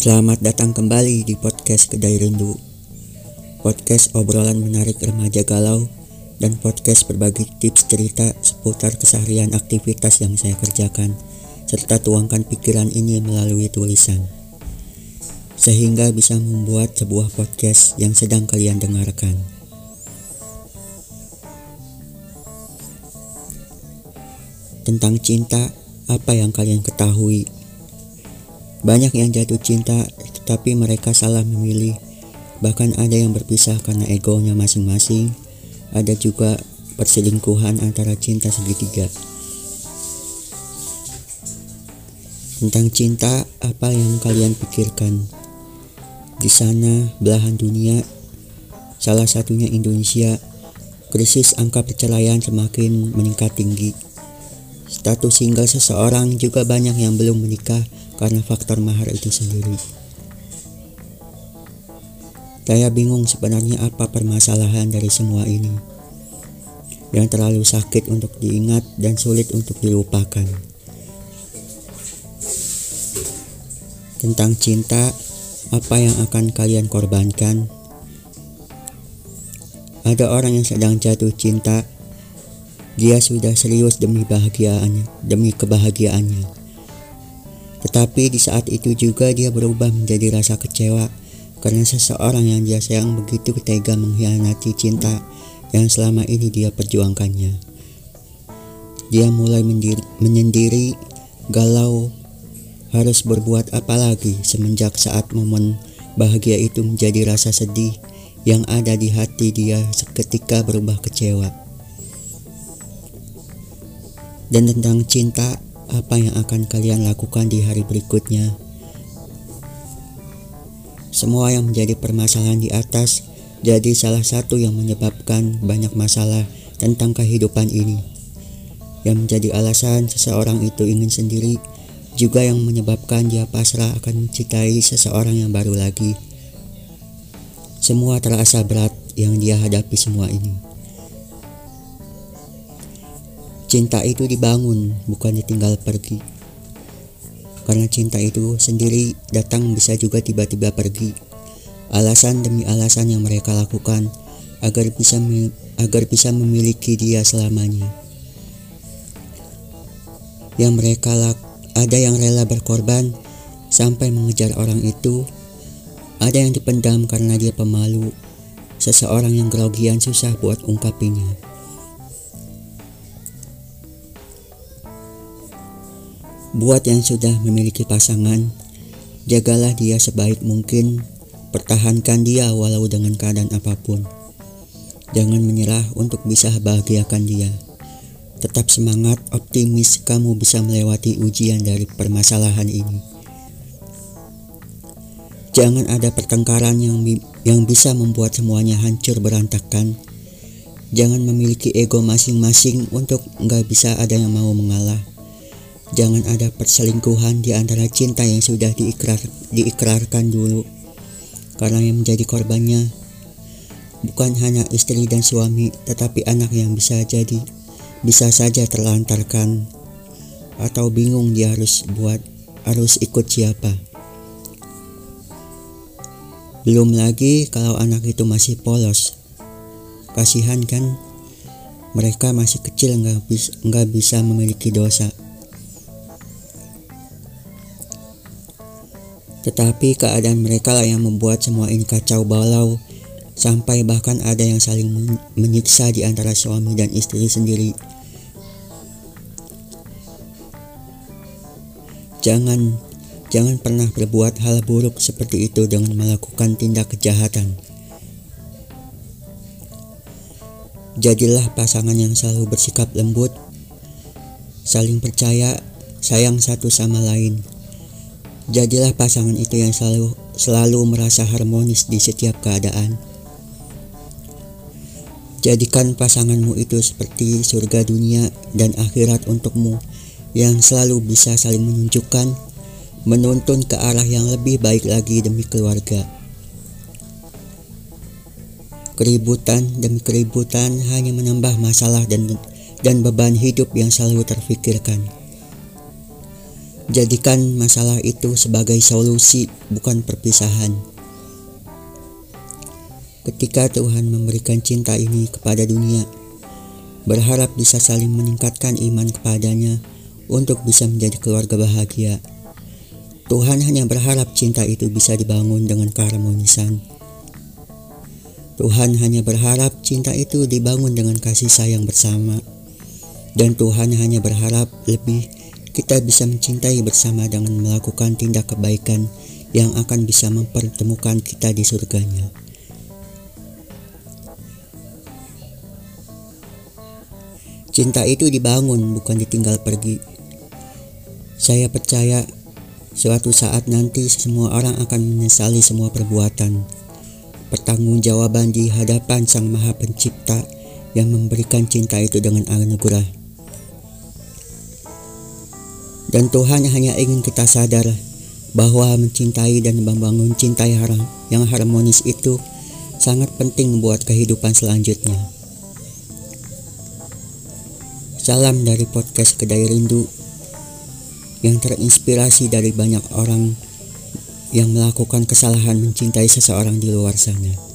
Selamat datang kembali di podcast Kedai Rindu. Podcast obrolan menarik remaja galau Dan podcast berbagi tips cerita seputar keseharian aktivitas yang saya kerjakan Serta tuangkan pikiran ini melalui tulisan. Sehingga bisa membuat sebuah podcast yang sedang kalian dengarkan. Tentang cinta, apa yang kalian ketahui banyak yang jatuh cinta, tetapi mereka salah memilih. Bahkan ada yang berpisah karena egonya masing-masing. Ada juga perselingkuhan antara cinta segitiga. Tentang cinta, apa yang kalian pikirkan? Di sana, belahan dunia, salah satunya Indonesia, krisis angka perceraian semakin meningkat tinggi. Status single seseorang juga banyak yang belum menikah karena faktor mahar itu sendiri. Saya bingung sebenarnya apa permasalahan dari semua ini yang terlalu sakit untuk diingat dan sulit untuk dilupakan. Tentang cinta, apa yang akan kalian korbankan? Ada orang yang sedang jatuh cinta. Dia sudah serius demi bahagiaannya, demi kebahagiaannya. Tetapi di saat itu juga dia berubah menjadi rasa kecewa karena seseorang yang dia sayang begitu tega mengkhianati cinta yang selama ini dia perjuangkannya. Dia mulai mendiri, menyendiri, galau, harus berbuat apa lagi semenjak saat momen bahagia itu menjadi rasa sedih yang ada di hati dia seketika berubah kecewa. Dan tentang cinta apa yang akan kalian lakukan di hari berikutnya. Semua yang menjadi permasalahan di atas jadi salah satu yang menyebabkan banyak masalah tentang kehidupan ini. Yang menjadi alasan seseorang itu ingin sendiri juga yang menyebabkan dia pasrah akan mencintai seseorang yang baru lagi. Semua terasa berat yang dia hadapi semua ini. Cinta itu dibangun, bukan ditinggal pergi. Karena cinta itu sendiri datang bisa juga tiba-tiba pergi. Alasan demi alasan yang mereka lakukan agar bisa agar bisa memiliki dia selamanya. Yang mereka ada yang rela berkorban sampai mengejar orang itu, ada yang dipendam karena dia pemalu, seseorang yang grogian susah buat ungkapinya. Buat yang sudah memiliki pasangan, jagalah dia sebaik mungkin, pertahankan dia walau dengan keadaan apa pun. Jangan menyerah untuk bisa bahagiakan dia. Tetap semangat, optimis kamu bisa melewati ujian dari permasalahan ini. Jangan ada pertengkaran yang yang bisa membuat semuanya hancur berantakan. Jangan memiliki ego masing-masing untuk nggak bisa ada yang mau mengalah. Jangan ada perselingkuhan di antara cinta yang sudah diikrar, diikrarkan dulu. Karena yang menjadi korbannya bukan hanya istri dan suami, tetapi anak yang bisa jadi bisa saja terlantarkan atau bingung dia harus buat harus ikut siapa. Belum lagi kalau anak itu masih polos. Kasihan kan? Mereka masih kecil nggak bisa, nggak bisa memiliki dosa. Tetapi keadaan mereka lah yang membuat semua ini kacau balau sampai bahkan ada yang saling menyiksa di antara suami dan istri sendiri. Jangan jangan pernah berbuat hal buruk seperti itu dengan melakukan tindak kejahatan. Jadilah pasangan yang selalu bersikap lembut, saling percaya, sayang satu sama lain. Jadilah pasangan itu yang selalu selalu merasa harmonis di setiap keadaan. Jadikan pasanganmu itu seperti surga dunia dan akhirat untukmu yang selalu bisa saling menunjukkan, menuntun ke arah yang lebih baik lagi demi keluarga. Keributan demi keributan hanya menambah masalah dan dan beban hidup yang selalu terfikirkan. Jadikan masalah itu sebagai solusi, bukan perpisahan. Ketika Tuhan memberikan cinta ini kepada dunia, berharap bisa saling meningkatkan iman kepadanya untuk bisa menjadi keluarga bahagia. Tuhan hanya berharap cinta itu bisa dibangun dengan keharmonisan. Tuhan hanya berharap cinta itu dibangun dengan kasih sayang bersama. Dan Tuhan hanya berharap lebih kita bisa mencintai bersama dengan melakukan tindak kebaikan yang akan bisa mempertemukan kita di surganya. Cinta itu dibangun bukan ditinggal pergi. Saya percaya suatu saat nanti semua orang akan menyesali semua perbuatan. Pertanggungjawaban di hadapan Sang Maha Pencipta yang memberikan cinta itu dengan anugerah. Dan Tuhan hanya ingin kita sadar bahwa mencintai dan membangun cinta yang harmonis itu sangat penting buat kehidupan selanjutnya. Salam dari podcast Kedai Rindu yang terinspirasi dari banyak orang yang melakukan kesalahan mencintai seseorang di luar sana.